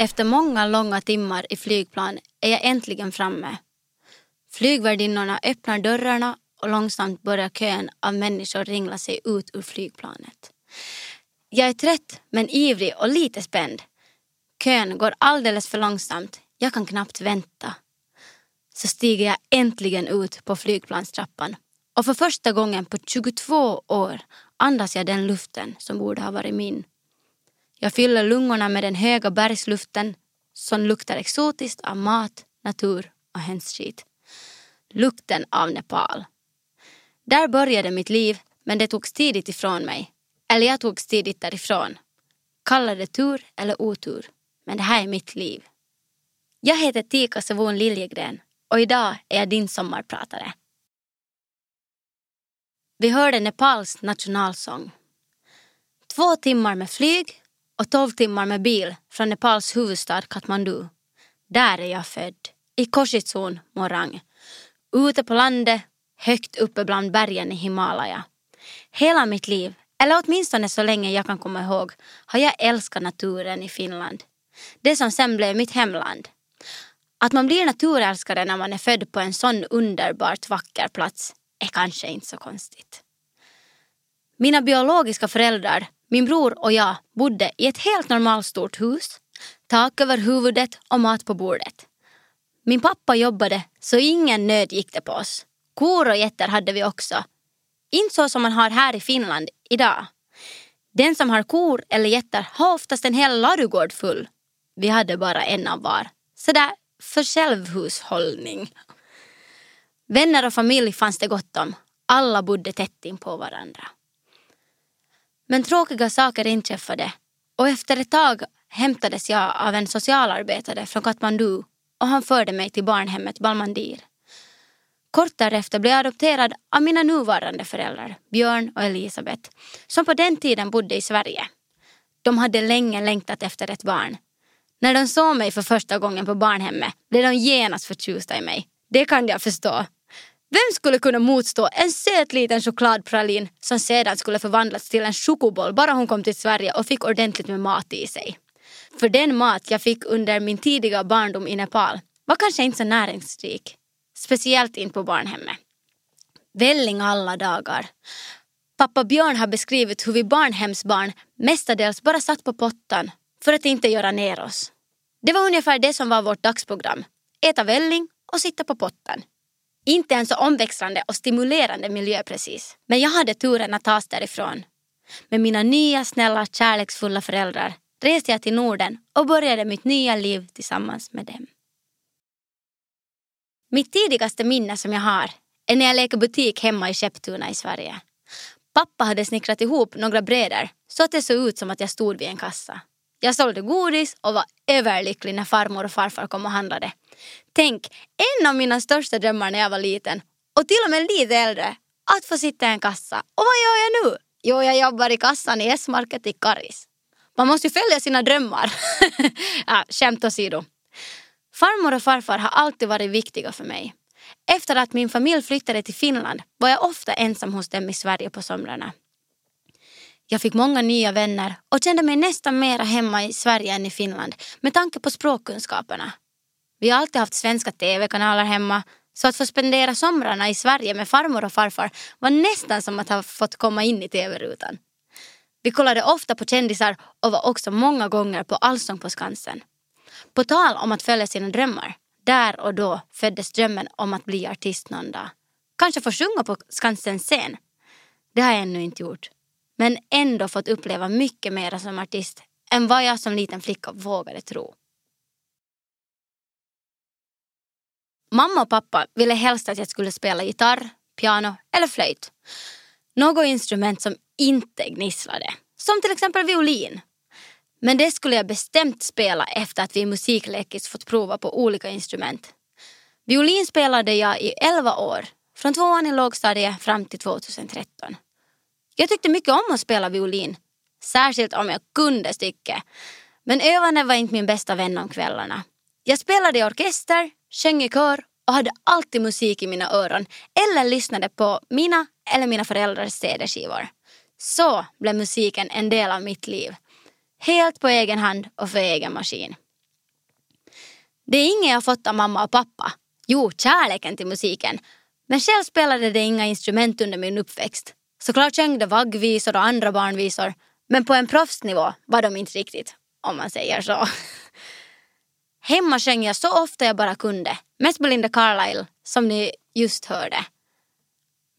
Efter många långa timmar i flygplan är jag äntligen framme. Flygvärdinnorna öppnar dörrarna och långsamt börjar kön av människor ringla sig ut ur flygplanet. Jag är trött men ivrig och lite spänd. Kön går alldeles för långsamt. Jag kan knappt vänta. Så stiger jag äntligen ut på flygplanstrappan och för första gången på 22 år andas jag den luften som borde ha varit min. Jag fyller lungorna med den höga bergsluften som luktar exotiskt av mat, natur och hönsskit. Lukten av Nepal. Där började mitt liv men det togs tidigt ifrån mig. Eller jag togs tidigt därifrån. Kalla det tur eller otur. Men det här är mitt liv. Jag heter Tika Savon Liljegren och idag är jag din sommarpratare. Vi hörde Nepals nationalsång. Två timmar med flyg och tolv timmar med bil från Nepals huvudstad Kathmandu. Där är jag född, i Koshitsun, Morang. Ute på landet, högt uppe bland bergen i Himalaya. Hela mitt liv, eller åtminstone så länge jag kan komma ihåg, har jag älskat naturen i Finland. Det som sen blev mitt hemland. Att man blir naturälskare när man är född på en sån underbart vacker plats är kanske inte så konstigt. Mina biologiska föräldrar, min bror och jag bodde i ett helt normalt stort hus, tak över huvudet och mat på bordet. Min pappa jobbade så ingen nöd gick det på oss. Kor och getter hade vi också. Inte så som man har här i Finland idag. Den som har kor eller getter har oftast en hel ladugård full. Vi hade bara en av var. Sådär för självhushållning. Vänner och familj fanns det gott om. Alla bodde tätt in på varandra. Men tråkiga saker inträffade och efter ett tag hämtades jag av en socialarbetare från Kathmandu och han förde mig till barnhemmet Balmandir. Kort därefter blev jag adopterad av mina nuvarande föräldrar, Björn och Elisabeth, som på den tiden bodde i Sverige. De hade länge längtat efter ett barn. När de såg mig för första gången på barnhemmet blev de genast förtjusta i mig. Det kan jag förstå. Vem skulle kunna motstå en söt liten chokladpralin som sedan skulle förvandlas till en chokoboll bara hon kom till Sverige och fick ordentligt med mat i sig? För den mat jag fick under min tidiga barndom i Nepal var kanske inte så näringsrik. Speciellt inte på barnhemmet. Välling alla dagar. Pappa Björn har beskrivit hur vi barnhemsbarn mestadels bara satt på pottan för att inte göra ner oss. Det var ungefär det som var vårt dagsprogram. Äta välling och sitta på pottan. Inte en så omväxlande och stimulerande miljö precis. Men jag hade turen att tas därifrån. Med mina nya, snälla, kärleksfulla föräldrar reste jag till Norden och började mitt nya liv tillsammans med dem. Mitt tidigaste minne som jag har är när jag leker butik hemma i Skepptuna i Sverige. Pappa hade snickrat ihop några brädor så att det såg ut som att jag stod vid en kassa. Jag sålde godis och var överlycklig när farmor och farfar kom och handlade. Tänk, en av mina största drömmar när jag var liten och till och med lite äldre, att få sitta i en kassa. Och vad gör jag nu? Jo, jag jobbar i kassan i S-market i Karis. Man måste ju följa sina drömmar. ja, skämt åsido. Farmor och farfar har alltid varit viktiga för mig. Efter att min familj flyttade till Finland var jag ofta ensam hos dem i Sverige på somrarna. Jag fick många nya vänner och kände mig nästan mera hemma i Sverige än i Finland med tanke på språkkunskaperna. Vi har alltid haft svenska tv-kanaler hemma så att få spendera somrarna i Sverige med farmor och farfar var nästan som att ha fått komma in i tv-rutan. Vi kollade ofta på kändisar och var också många gånger på Allsång på Skansen. På tal om att följa sina drömmar, där och då föddes drömmen om att bli artist någon dag. Kanske få sjunga på Skansens scen. Det har jag ännu inte gjort. Men ändå fått uppleva mycket mer som artist än vad jag som liten flicka vågade tro. Mamma och pappa ville helst att jag skulle spela gitarr, piano eller flöjt. Något instrument som inte gnisslade. Som till exempel violin. Men det skulle jag bestämt spela efter att vi i musiklekis fått prova på olika instrument. Violin spelade jag i 11 år, från tvåan i lågstadiet fram till 2013. Jag tyckte mycket om att spela violin, särskilt om jag kunde stycke. Men övande var inte min bästa vän om kvällarna. Jag spelade i orkester, sjöng i kör och hade alltid musik i mina öron eller lyssnade på mina eller mina föräldrars CD-skivor. Så blev musiken en del av mitt liv. Helt på egen hand och för egen maskin. Det är inget jag fått av mamma och pappa. Jo, kärleken till musiken. Men själv spelade det inga instrument under min uppväxt. Såklart sjöng det vaggvisor och andra barnvisor. Men på en proffsnivå var de inte riktigt, om man säger så. Hemma sjöng jag så ofta jag bara kunde. Mest Belinda Carlisle, som ni just hörde.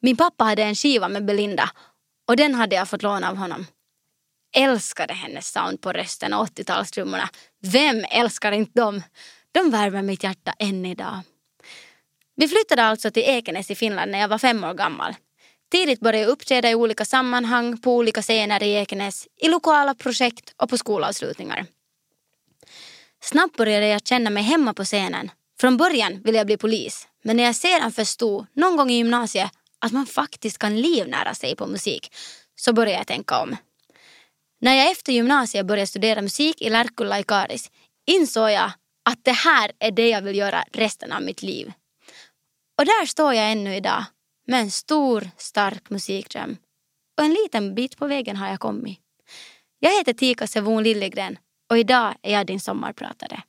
Min pappa hade en skiva med Belinda och den hade jag fått låna av honom. Älskade hennes sound på rösten och 80-talstrummorna. Vem älskar inte dem? De värmer mitt hjärta än idag. Vi flyttade alltså till Ekenäs i Finland när jag var fem år gammal. Tidigt började jag uppträda i olika sammanhang, på olika scener i Ekenäs, i lokala projekt och på skolavslutningar. Snabbt började jag känna mig hemma på scenen. Från början ville jag bli polis, men när jag sedan förstod, någon gång i gymnasiet, att man faktiskt kan livnära sig på musik, så började jag tänka om. När jag efter gymnasiet började studera musik i Lärkulla i Karis insåg jag att det här är det jag vill göra resten av mitt liv. Och där står jag ännu idag med en stor, stark musikdröm. Och en liten bit på vägen har jag kommit. Jag heter Tika Sevon Liljegren och idag är jag din sommarpratare.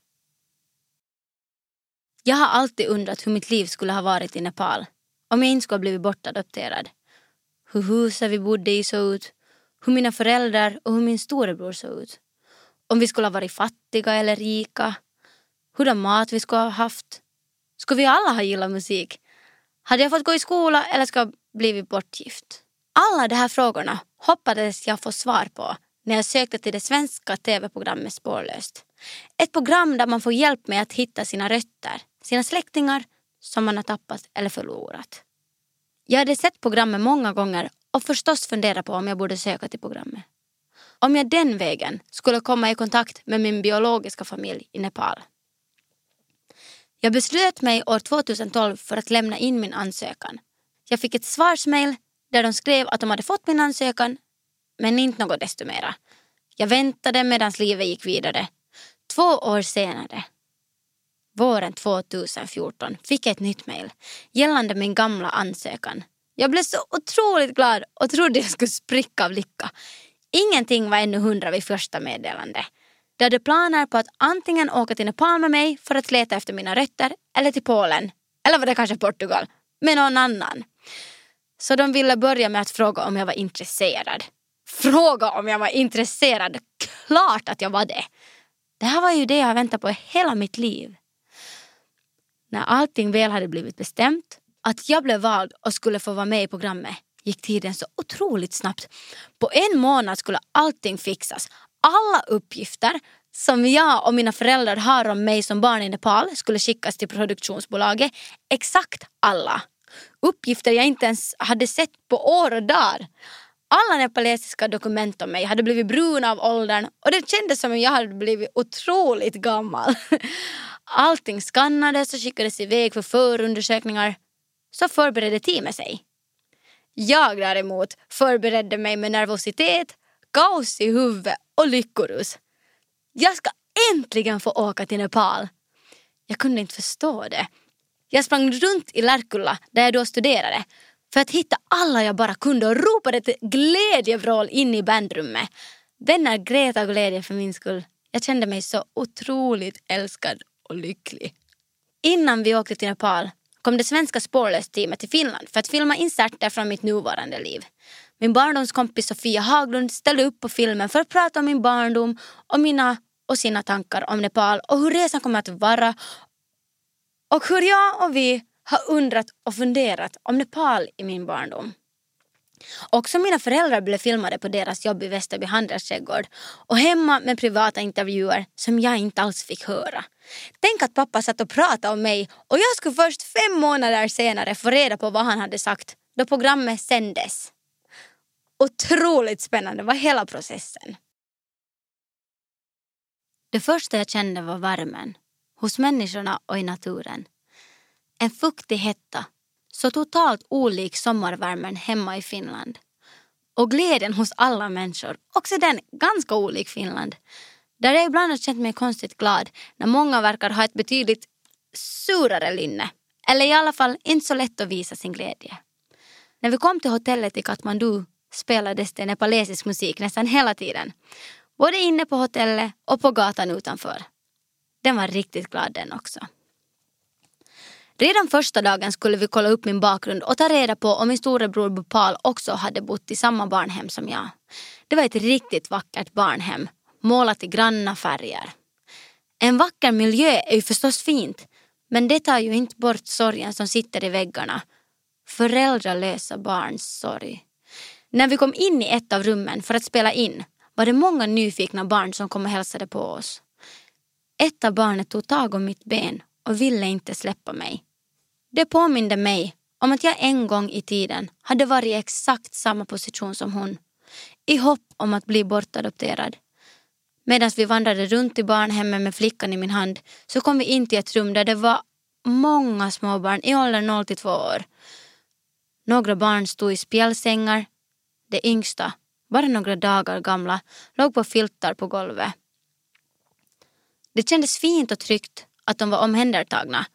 Jag har alltid undrat hur mitt liv skulle ha varit i Nepal om jag inte skulle ha blivit bortadopterad. Hur huset vi bodde i såg ut, hur mina föräldrar och hur min storebror såg ut. Om vi skulle ha varit fattiga eller rika, hurdan mat vi skulle ha haft. Skulle vi alla ha gillat musik? Hade jag fått gå i skola eller skulle jag blivit bortgift? Alla de här frågorna hoppades jag få svar på när jag sökte till det svenska tv-programmet Spårlöst. Ett program där man får hjälp med att hitta sina rötter, sina släktingar som man har tappat eller förlorat. Jag hade sett programmet många gånger och förstås funderat på om jag borde söka till programmet. Om jag den vägen skulle komma i kontakt med min biologiska familj i Nepal. Jag beslöt mig år 2012 för att lämna in min ansökan. Jag fick ett svarsmail där de skrev att de hade fått min ansökan men inte något desto mera. Jag väntade medan livet gick vidare. Två år senare, våren 2014, fick jag ett nytt mejl gällande min gamla ansökan. Jag blev så otroligt glad och trodde jag skulle spricka av lycka. Ingenting var ännu hundra vid första meddelandet. De hade planer på att antingen åka till Nepal med mig för att leta efter mina rötter eller till Polen, eller var det kanske Portugal, med någon annan. Så de ville börja med att fråga om jag var intresserad. Fråga om jag var intresserad. Klart att jag var det. Det här var ju det jag väntat på hela mitt liv. När allting väl hade blivit bestämt, att jag blev vald och skulle få vara med i programmet, gick tiden så otroligt snabbt. På en månad skulle allting fixas. Alla uppgifter som jag och mina föräldrar har om mig som barn i Nepal skulle skickas till produktionsbolaget. Exakt alla. Uppgifter jag inte ens hade sett på år och dagar. Alla nepalesiska dokument om mig hade blivit bruna av åldern och det kändes som om jag hade blivit otroligt gammal. Allting skannades och skickades iväg för förundersökningar. Så förberedde teamet sig. Jag däremot förberedde mig med nervositet, kaos i huvudet och lyckorus. Jag ska äntligen få åka till Nepal. Jag kunde inte förstå det. Jag sprang runt i Lärkulla där jag då studerade för att hitta alla jag bara kunde och ropade ett glädjevrål in i bandrummet. Vänner grät av glädje för min skull. Jag kände mig så otroligt älskad och lycklig. Innan vi åkte till Nepal kom det svenska spårlöst-teamet till Finland för att filma inserter från mitt nuvarande liv. Min barndomskompis Sofia Haglund ställde upp på filmen för att prata om min barndom och mina och sina tankar om Nepal och hur resan kommer att vara och hur jag och vi har undrat och funderat om Nepal i min barndom. Också mina föräldrar blev filmade på deras jobb i Västerby handelsträdgård och hemma med privata intervjuer som jag inte alls fick höra. Tänk att pappa satt och pratade om mig och jag skulle först fem månader senare få reda på vad han hade sagt då programmet sändes. Otroligt spännande var hela processen. Det första jag kände var värmen hos människorna och i naturen. En fuktig hetta, så totalt olik sommarvärmen hemma i Finland. Och glädjen hos alla människor, också den ganska olik Finland. Där jag ibland har känt mig konstigt glad när många verkar ha ett betydligt surare linne. Eller i alla fall inte så lätt att visa sin glädje. När vi kom till hotellet i Katmandu spelades det nepalesisk musik nästan hela tiden. Både inne på hotellet och på gatan utanför. Den var riktigt glad den också. Redan första dagen skulle vi kolla upp min bakgrund och ta reda på om min storebror Bhopal också hade bott i samma barnhem som jag. Det var ett riktigt vackert barnhem, målat i granna färger. En vacker miljö är ju förstås fint, men det tar ju inte bort sorgen som sitter i väggarna. Föräldralösa barns sorg. När vi kom in i ett av rummen för att spela in var det många nyfikna barn som kom och hälsade på oss. Ett av barnen tog tag om mitt ben och ville inte släppa mig. Det påminde mig om att jag en gång i tiden hade varit i exakt samma position som hon. I hopp om att bli bortadopterad. Medan vi vandrade runt i barnhemmet med flickan i min hand så kom vi in till ett rum där det var många småbarn i åldern 0 till 2 år. Några barn stod i spjälsängar. Det yngsta, bara några dagar gamla, låg på filtar på golvet. Det kändes fint och tryggt att de var omhändertagna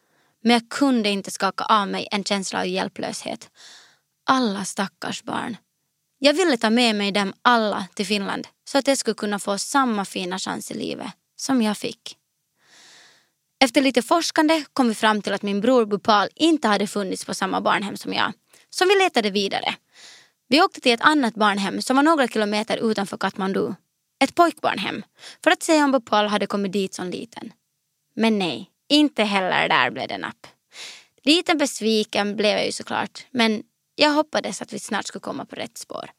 men jag kunde inte skaka av mig en känsla av hjälplöshet. Alla stackars barn. Jag ville ta med mig dem alla till Finland så att de skulle kunna få samma fina chans i livet som jag fick. Efter lite forskande kom vi fram till att min bror Bupal inte hade funnits på samma barnhem som jag. Så vi letade vidare. Vi åkte till ett annat barnhem som var några kilometer utanför Katmandu. Ett pojkbarnhem. För att se om Bupal hade kommit dit som liten. Men nej, inte heller där blev det napp. Lite besviken blev jag ju såklart, men jag hoppades att vi snart skulle komma på rätt spår.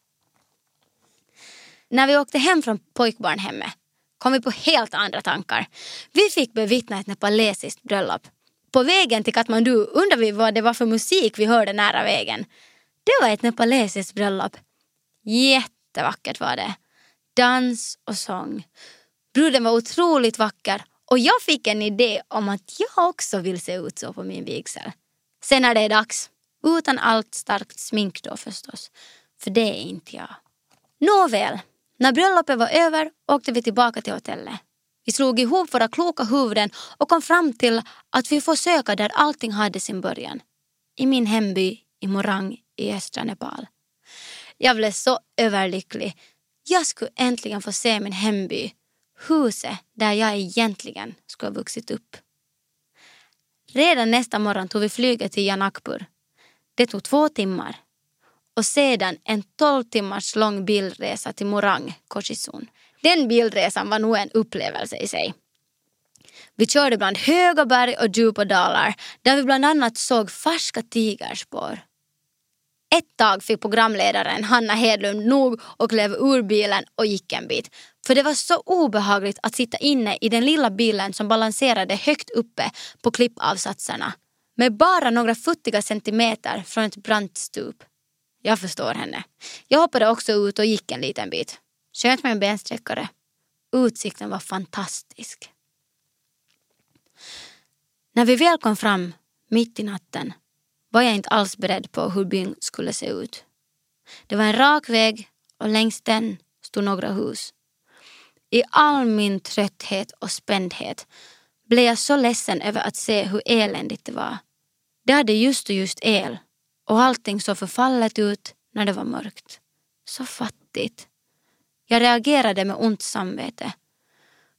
När vi åkte hem från pojkbarnhemmet kom vi på helt andra tankar. Vi fick bevittna ett nepalesiskt bröllop. På vägen till Katmandu undrade vi vad det var för musik vi hörde nära vägen. Det var ett nepalesiskt bröllop. Jättevackert var det. Dans och sång. Bruden var otroligt vacker och jag fick en idé om att jag också vill se ut så på min vigsel. Sen när det är dags. Utan allt starkt smink då förstås. För det är inte jag. Nåväl, när bröllopet var över åkte vi tillbaka till hotellet. Vi slog ihop våra kloka huvuden och kom fram till att vi får söka där allting hade sin början. I min hemby i Morang i östra Nepal. Jag blev så överlycklig. Jag skulle äntligen få se min hemby huset där jag egentligen skulle ha vuxit upp. Redan nästa morgon tog vi flyget till Janakpur. Det tog två timmar. Och sedan en tolv timmars lång bilresa till Morang, Korsisun. Den bilresan var nog en upplevelse i sig. Vi körde bland höga berg och djupa dalar där vi bland annat såg färska tigerspår. Ett tag fick programledaren Hanna Hedlund nog och klev ur bilen och gick en bit. För det var så obehagligt att sitta inne i den lilla bilen som balanserade högt uppe på klippavsatserna. Med bara några futtiga centimeter från ett brant stup. Jag förstår henne. Jag hoppade också ut och gick en liten bit. Skönt med en bensträckare. Utsikten var fantastisk. När vi väl kom fram, mitt i natten, var jag inte alls beredd på hur byn skulle se ut. Det var en rak väg och längs den stod några hus. I all min trötthet och spändhet blev jag så ledsen över att se hur eländigt det var. Det hade just och just el och allting såg förfallet ut när det var mörkt. Så fattigt. Jag reagerade med ont samvete.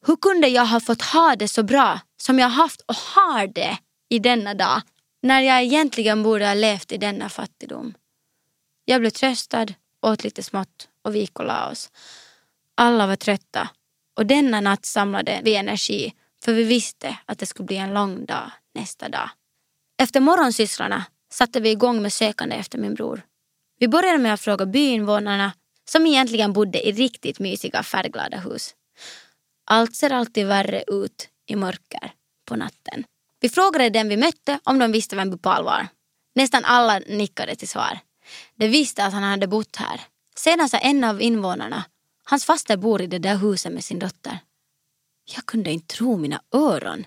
Hur kunde jag ha fått ha det så bra som jag haft och har det i denna dag när jag egentligen borde ha levt i denna fattigdom? Jag blev tröstad, åt lite smått och vi gick och la oss. Alla var trötta och denna natt samlade vi energi för vi visste att det skulle bli en lång dag nästa dag. Efter morgonsysslorna satte vi igång med sökande efter min bror. Vi började med att fråga byinvånarna som egentligen bodde i riktigt mysiga färgglada hus. Allt ser alltid värre ut i mörker på natten. Vi frågade dem vi mötte om de visste vem Bupal var. Nästan alla nickade till svar. De visste att han hade bott här. Sedan sa en av invånarna Hans faster bor i det där huset med sin dotter. Jag kunde inte tro mina öron.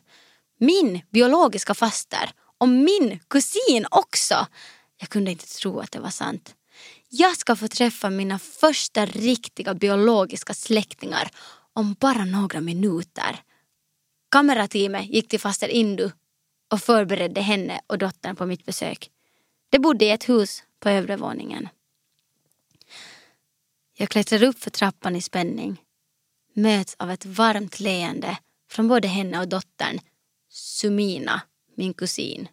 Min biologiska faster och min kusin också. Jag kunde inte tro att det var sant. Jag ska få träffa mina första riktiga biologiska släktingar om bara några minuter. Kamerateamet gick till faster Indu och förberedde henne och dottern på mitt besök. De bodde i ett hus på övre våningen. Jag klättrar upp för trappan i spänning. Möts av ett varmt leende från både henne och dottern Sumina, min kusin.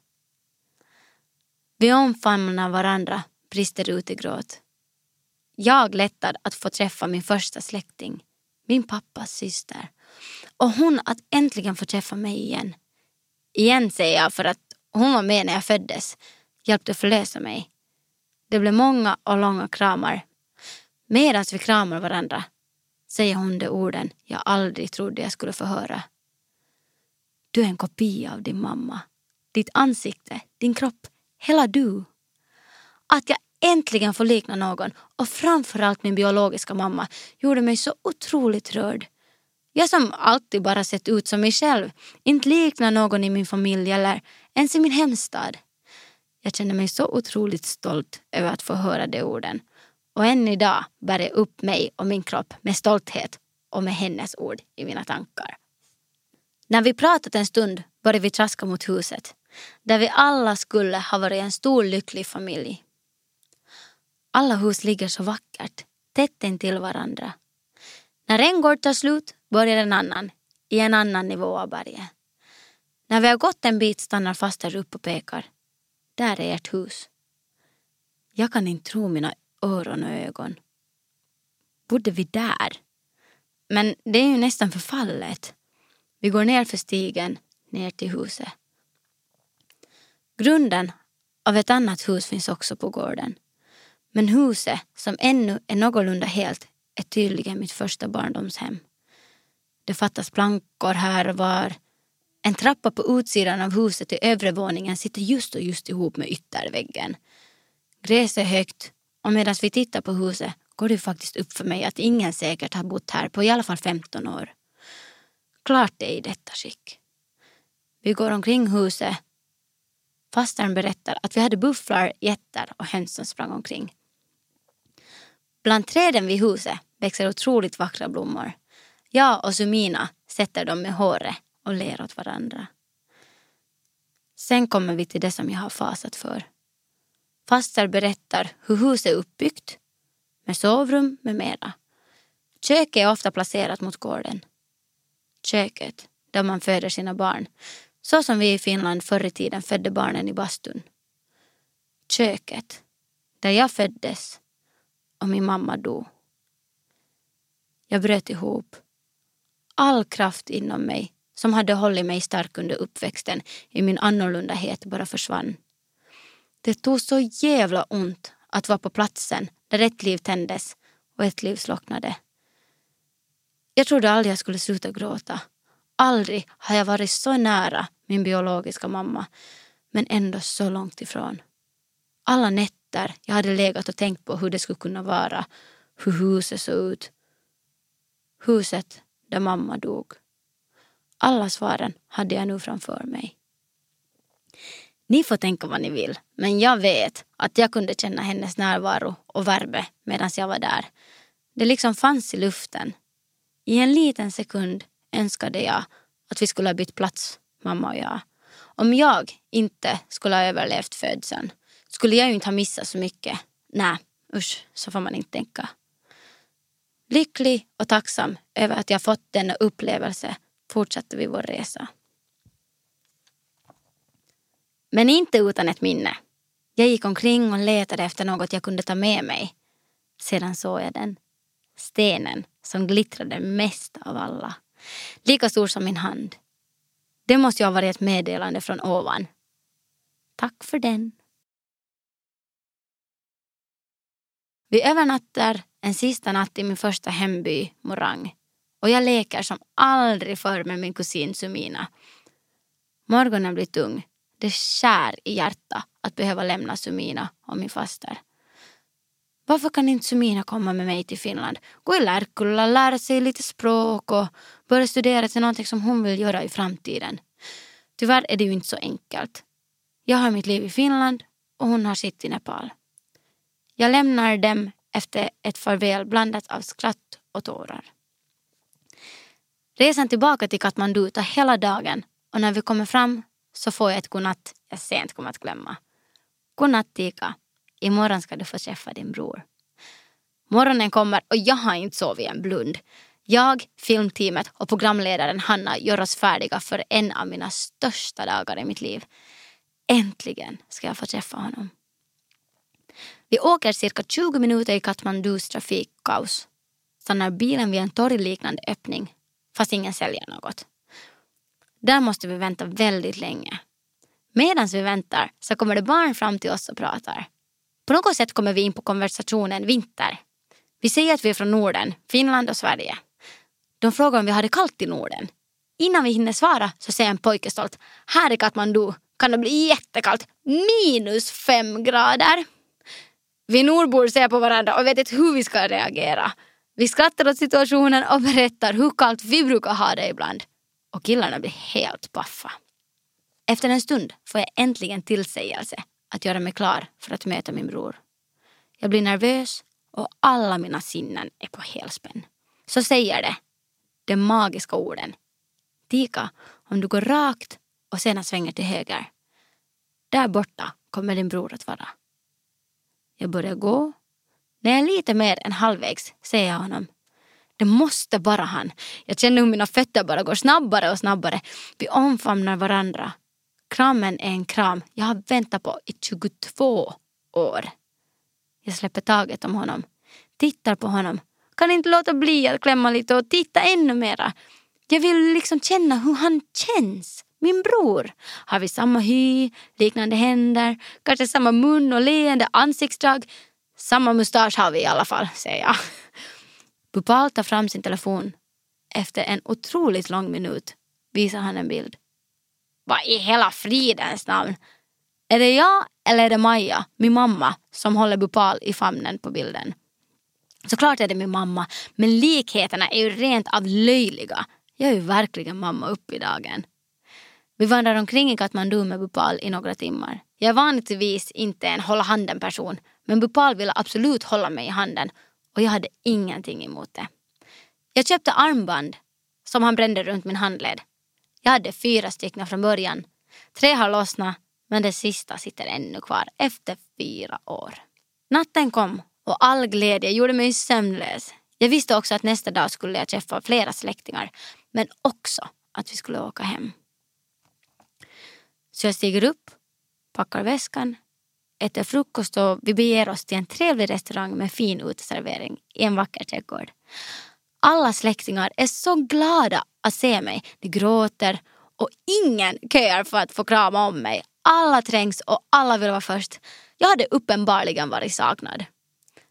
Vi omfamnar varandra, brister ut i gråt. Jag lättad att få träffa min första släkting, min pappas syster. Och hon att äntligen få träffa mig igen. Igen säger jag för att hon var med när jag föddes, hjälpte förlösa mig. Det blev många och långa kramar. Medan vi kramar varandra säger hon de orden jag aldrig trodde jag skulle få höra. Du är en kopia av din mamma. Ditt ansikte, din kropp, hela du. Att jag äntligen får likna någon och framförallt min biologiska mamma gjorde mig så otroligt rörd. Jag som alltid bara sett ut som mig själv, inte liknar någon i min familj eller ens i min hemstad. Jag känner mig så otroligt stolt över att få höra de orden. Och än idag bär jag upp mig och min kropp med stolthet och med hennes ord i mina tankar. När vi pratat en stund började vi traska mot huset där vi alla skulle ha varit en stor lycklig familj. Alla hus ligger så vackert, tätt intill varandra. När en gård tar slut börjar en annan, i en annan nivå av berget. När vi har gått en bit stannar faster upp och pekar. Där är ert hus. Jag kan inte tro mina öron och ögon. Bodde vi där? Men det är ju nästan förfallet. Vi går ner för stigen, ner till huset. Grunden av ett annat hus finns också på gården. Men huset, som ännu är någorlunda helt, är tydligen mitt första barndomshem. Det fattas plankor här och var. En trappa på utsidan av huset till övre våningen sitter just och just ihop med ytterväggen. Gräset är högt och medan vi tittar på huset går det faktiskt upp för mig att ingen säkert har bott här på i alla fall 15 år. Klart det är i detta skick. Vi går omkring huset. Fastern berättar att vi hade bufflar, getter och höns som sprang omkring. Bland träden vid huset växer otroligt vackra blommor. Jag och Sumina sätter dem med håret och ler åt varandra. Sen kommer vi till det som jag har fasat för. Faster berättar hur huset är uppbyggt med sovrum med mera. Köket är ofta placerat mot gården. Köket där man föder sina barn, så som vi i Finland förr i tiden födde barnen i bastun. Köket där jag föddes och min mamma dog. Jag bröt ihop. All kraft inom mig som hade hållit mig stark under uppväxten i min annorlundahet bara försvann. Det tog så jävla ont att vara på platsen där ett liv tändes och ett liv slocknade. Jag trodde aldrig jag skulle sluta gråta. Aldrig har jag varit så nära min biologiska mamma men ändå så långt ifrån. Alla nätter jag hade legat och tänkt på hur det skulle kunna vara, hur huset såg ut. Huset där mamma dog. Alla svaren hade jag nu framför mig. Ni får tänka vad ni vill, men jag vet att jag kunde känna hennes närvaro och värme medan jag var där. Det liksom fanns i luften. I en liten sekund önskade jag att vi skulle ha bytt plats, mamma och jag. Om jag inte skulle ha överlevt födseln skulle jag ju inte ha missat så mycket. Nej, usch, så får man inte tänka. Lycklig och tacksam över att jag fått denna upplevelse fortsatte vi vår resa. Men inte utan ett minne. Jag gick omkring och letade efter något jag kunde ta med mig. Sedan såg jag den. Stenen som glittrade mest av alla. Lika stor som min hand. Det måste ju ha varit ett meddelande från ovan. Tack för den. Vi övernattar en sista natt i min första hemby, Morang. Och jag leker som aldrig förr med min kusin Sumina. Morgonen blir tung det skär i hjärtat att behöva lämna Sumina och min faster. Varför kan inte Sumina komma med mig till Finland? Gå i Lärkulla, lära sig lite språk och börja studera till någonting som hon vill göra i framtiden. Tyvärr är det ju inte så enkelt. Jag har mitt liv i Finland och hon har sitt i Nepal. Jag lämnar dem efter ett farväl blandat av skratt och tårar. Resan tillbaka till Katmandu tar hela dagen och när vi kommer fram så får jag ett godnatt jag sent kommer att glömma. Godnatt Tika. Imorgon ska du få träffa din bror. Morgonen kommer och jag har inte sovit en blund. Jag, filmteamet och programledaren Hanna gör oss färdiga för en av mina största dagar i mitt liv. Äntligen ska jag få träffa honom. Vi åker cirka 20 minuter i Katmandus trafikkaos. Stannar bilen vid en torgliknande öppning, fast ingen säljer något. Där måste vi vänta väldigt länge. Medan vi väntar så kommer det barn fram till oss och pratar. På något sätt kommer vi in på konversationen vinter. Vi säger att vi är från Norden, Finland och Sverige. De frågar om vi har det kallt i Norden. Innan vi hinner svara så säger en pojke stolt, här i Katmandu kan det bli jättekallt, minus fem grader. Vi nordbor ser på varandra och vet inte hur vi ska reagera. Vi skrattar åt situationen och berättar hur kallt vi brukar ha det ibland. Och killarna blir helt paffa. Efter en stund får jag äntligen tillsägelse att göra mig klar för att möta min bror. Jag blir nervös och alla mina sinnen är på helspänn. Så säger det, de magiska orden. Tika, om du går rakt och sedan svänger till höger. Där borta kommer din bror att vara. Jag börjar gå. När jag är lite mer än halvvägs ser jag honom. Det måste vara han. Jag känner hur mina fötter bara går snabbare och snabbare. Vi omfamnar varandra. Kramen är en kram jag har väntat på i 22 år. Jag släpper taget om honom. Tittar på honom. Kan inte låta bli att klämma lite och titta ännu mera. Jag vill liksom känna hur han känns. Min bror. Har vi samma hy, liknande händer, kanske samma mun och leende ansiktsdrag? Samma mustasch har vi i alla fall, säger jag. Bupal tar fram sin telefon. Efter en otroligt lång minut visar han en bild. Vad i hela fridens namn? Är det jag eller är det Maja, min mamma, som håller Bupal i famnen på bilden? Såklart är det min mamma, men likheterna är ju rent av löjliga. Jag är ju verkligen mamma upp i dagen. Vi vandrar omkring i Katmandu med Bupal i några timmar. Jag är vanligtvis inte en hålla handen person, men Bupal ville absolut hålla mig i handen och jag hade ingenting emot det. Jag köpte armband som han brände runt min handled. Jag hade fyra stycken från början. Tre har lossnat, men det sista sitter ännu kvar efter fyra år. Natten kom och all glädje gjorde mig sömnlös. Jag visste också att nästa dag skulle jag träffa flera släktingar, men också att vi skulle åka hem. Så jag stiger upp, packar väskan, äter frukost och vi beger oss till en trevlig restaurang med fin uteservering i en vacker trädgård. Alla släktingar är så glada att se mig. De gråter och ingen köar för att få krama om mig. Alla trängs och alla vill vara först. Jag hade uppenbarligen varit saknad.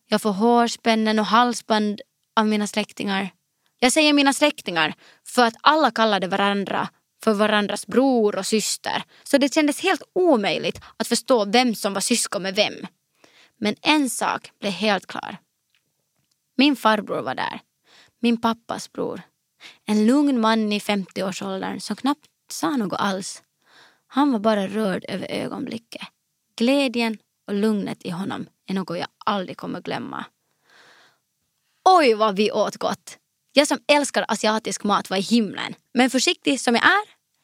Jag får hårspännen och halsband av mina släktingar. Jag säger mina släktingar för att alla kallade varandra för varandras bror och syster så det kändes helt omöjligt att förstå vem som var syskon med vem. Men en sak blev helt klar. Min farbror var där. Min pappas bror. En lugn man i 50-årsåldern som knappt sa något alls. Han var bara rörd över ögonblicket. Glädjen och lugnet i honom är något jag aldrig kommer glömma. Oj vad vi åt gott! Jag som älskar asiatisk mat var i himlen. Men försiktig som jag är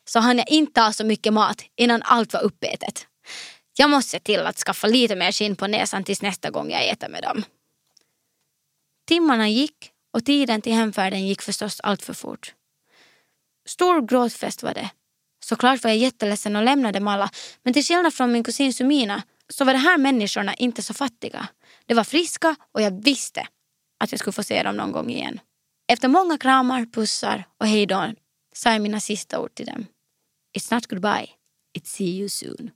så hann jag inte ha så mycket mat innan allt var uppätet. Jag måste se till att skaffa lite mer skinn på näsan tills nästa gång jag äter med dem. Timmarna gick och tiden till hemfärden gick förstås allt för fort. Stor gråtfest var det. Såklart var jag jätteledsen och lämnade dem alla men till skillnad från min kusin Sumina så var de här människorna inte så fattiga. De var friska och jag visste att jag skulle få se dem någon gång igen. Efter många kramar, pussar och hejdå sa jag mina sista ord till dem. It's not goodbye, it's see you soon.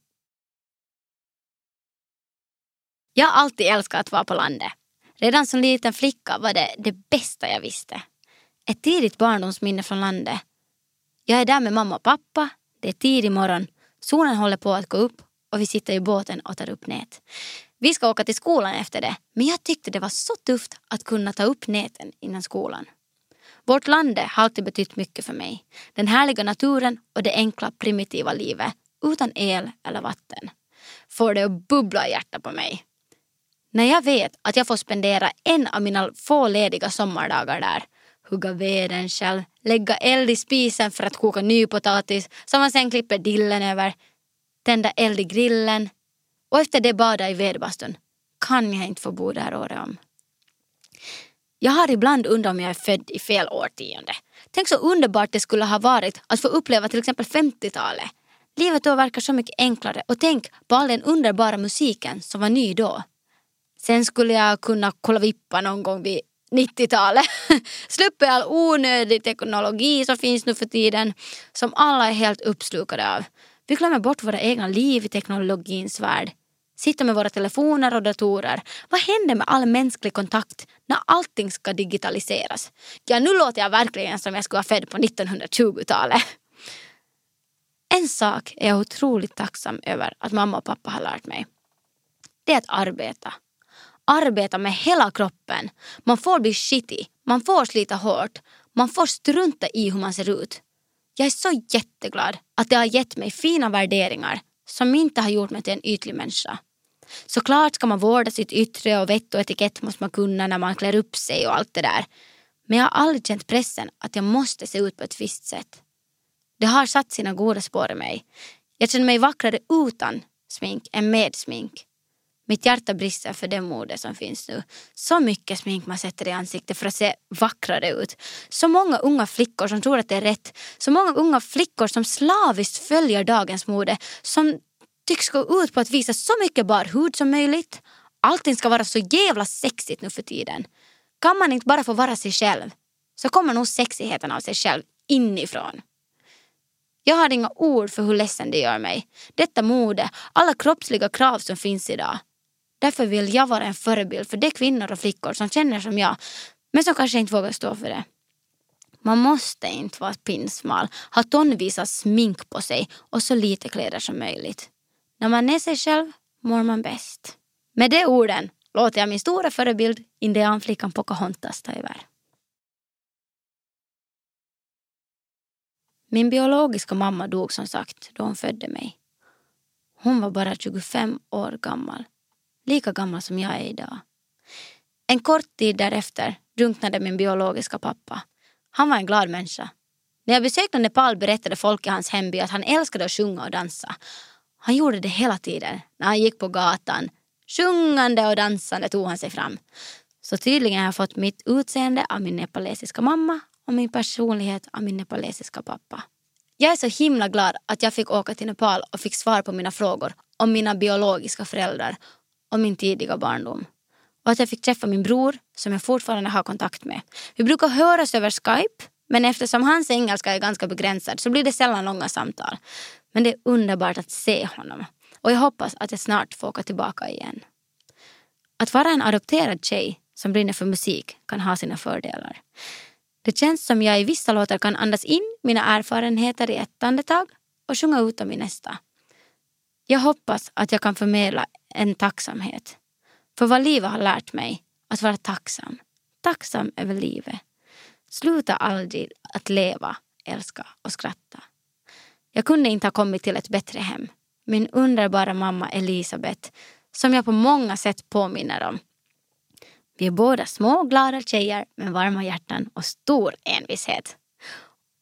Jag har alltid älskat att vara på landet. Redan som liten flicka var det det bästa jag visste. Ett tidigt barndomsminne från landet. Jag är där med mamma och pappa. Det är tidig morgon. Solen håller på att gå upp och vi sitter i båten och tar upp nät. Vi ska åka till skolan efter det, men jag tyckte det var så tufft att kunna ta upp näten innan skolan. Vårt land har alltid betytt mycket för mig. Den härliga naturen och det enkla primitiva livet utan el eller vatten får det att bubbla i hjärtat på mig. När jag vet att jag får spendera en av mina få lediga sommardagar där, hugga veden själv, lägga eld i spisen för att koka ny potatis som man sen klipper dillen över, tända eld i grillen och efter det bada i vedbastun kan jag inte få bo där året om. Jag har ibland undrat om jag är född i fel årtionde. Tänk så underbart det skulle ha varit att få uppleva till exempel 50-talet. Livet då verkar så mycket enklare och tänk på all den underbara musiken som var ny då. Sen skulle jag kunna kolla vippa någon gång vid 90-talet. Sluppa all onödig teknologi som finns nu för tiden som alla är helt uppslukade av. Vi glömmer bort våra egna liv i teknologins värld. Sitter med våra telefoner och datorer. Vad händer med all mänsklig kontakt när allting ska digitaliseras? Ja, nu låter jag verkligen som jag skulle vara född på 1920-talet. En sak är jag otroligt tacksam över att mamma och pappa har lärt mig. Det är att arbeta. Arbeta med hela kroppen. Man får bli shitty, man får slita hårt, man får strunta i hur man ser ut. Jag är så jätteglad att det har gett mig fina värderingar som inte har gjort mig till en ytlig människa. Såklart ska man vårda sitt yttre och vett och etikett måste man kunna när man klär upp sig och allt det där. Men jag har aldrig känt pressen att jag måste se ut på ett visst sätt. Det har satt sina goda spår i mig. Jag känner mig vackrare utan smink än med smink. Mitt hjärta brister för det mode som finns nu. Så mycket smink man sätter i ansiktet för att se vackrare ut. Så många unga flickor som tror att det är rätt. Så många unga flickor som slaviskt följer dagens mode. Som tycks gå ut på att visa så mycket bar hud som möjligt. Allting ska vara så jävla sexigt nu för tiden. Kan man inte bara få vara sig själv så kommer nog sexigheten av sig själv inifrån. Jag har inga ord för hur ledsen det gör mig. Detta mode, alla kroppsliga krav som finns idag. Därför vill jag vara en förebild för de kvinnor och flickor som känner som jag men som kanske inte vågar stå för det. Man måste inte vara pinsmal, ha tonvis av smink på sig och så lite kläder som möjligt. När man är sig själv mår man bäst. Med de orden låter jag min stora förebild indianflickan Pocahontas ta över. Min biologiska mamma dog som sagt då hon födde mig. Hon var bara 25 år gammal. Lika gammal som jag är idag. En kort tid därefter drunknade min biologiska pappa. Han var en glad människa. När jag besökte Nepal berättade folk i hans hemby att han älskade att sjunga och dansa. Han gjorde det hela tiden när han gick på gatan. Sjungande och dansande tog han sig fram. Så tydligen har jag fått mitt utseende av min nepalesiska mamma och min personlighet av min nepalesiska pappa. Jag är så himla glad att jag fick åka till Nepal och fick svar på mina frågor om mina biologiska föräldrar och min tidiga barndom. Och att jag fick träffa min bror som jag fortfarande har kontakt med. Vi brukar höras över Skype men eftersom hans engelska är ganska begränsad så blir det sällan långa samtal. Men det är underbart att se honom och jag hoppas att jag snart får åka tillbaka igen. Att vara en adopterad tjej som brinner för musik kan ha sina fördelar. Det känns som jag i vissa låtar kan andas in mina erfarenheter i ett andetag och sjunga ut dem i nästa. Jag hoppas att jag kan förmedla en tacksamhet för vad livet har lärt mig att vara tacksam. Tacksam över livet. Sluta aldrig att leva, älska och skratta. Jag kunde inte ha kommit till ett bättre hem. Min underbara mamma Elisabeth som jag på många sätt påminner om vi är båda små glada tjejer med varma hjärtan och stor envishet.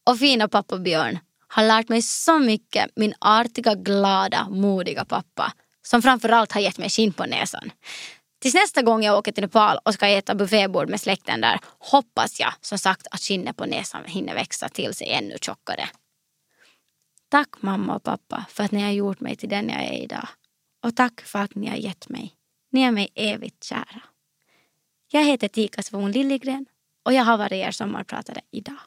Och fina pappa Björn har lärt mig så mycket, min artiga, glada, modiga pappa som framförallt har gett mig skinn på näsan. Tills nästa gång jag åker till Nepal och ska äta buffébord med släkten där hoppas jag som sagt att skinnet på näsan hinner växa till sig ännu tjockare. Tack mamma och pappa för att ni har gjort mig till den jag är idag. Och tack för att ni har gett mig. Ni är mig evigt kära. Jag heter Tika Svon Liljegren och jag har varit er sommarpratare idag.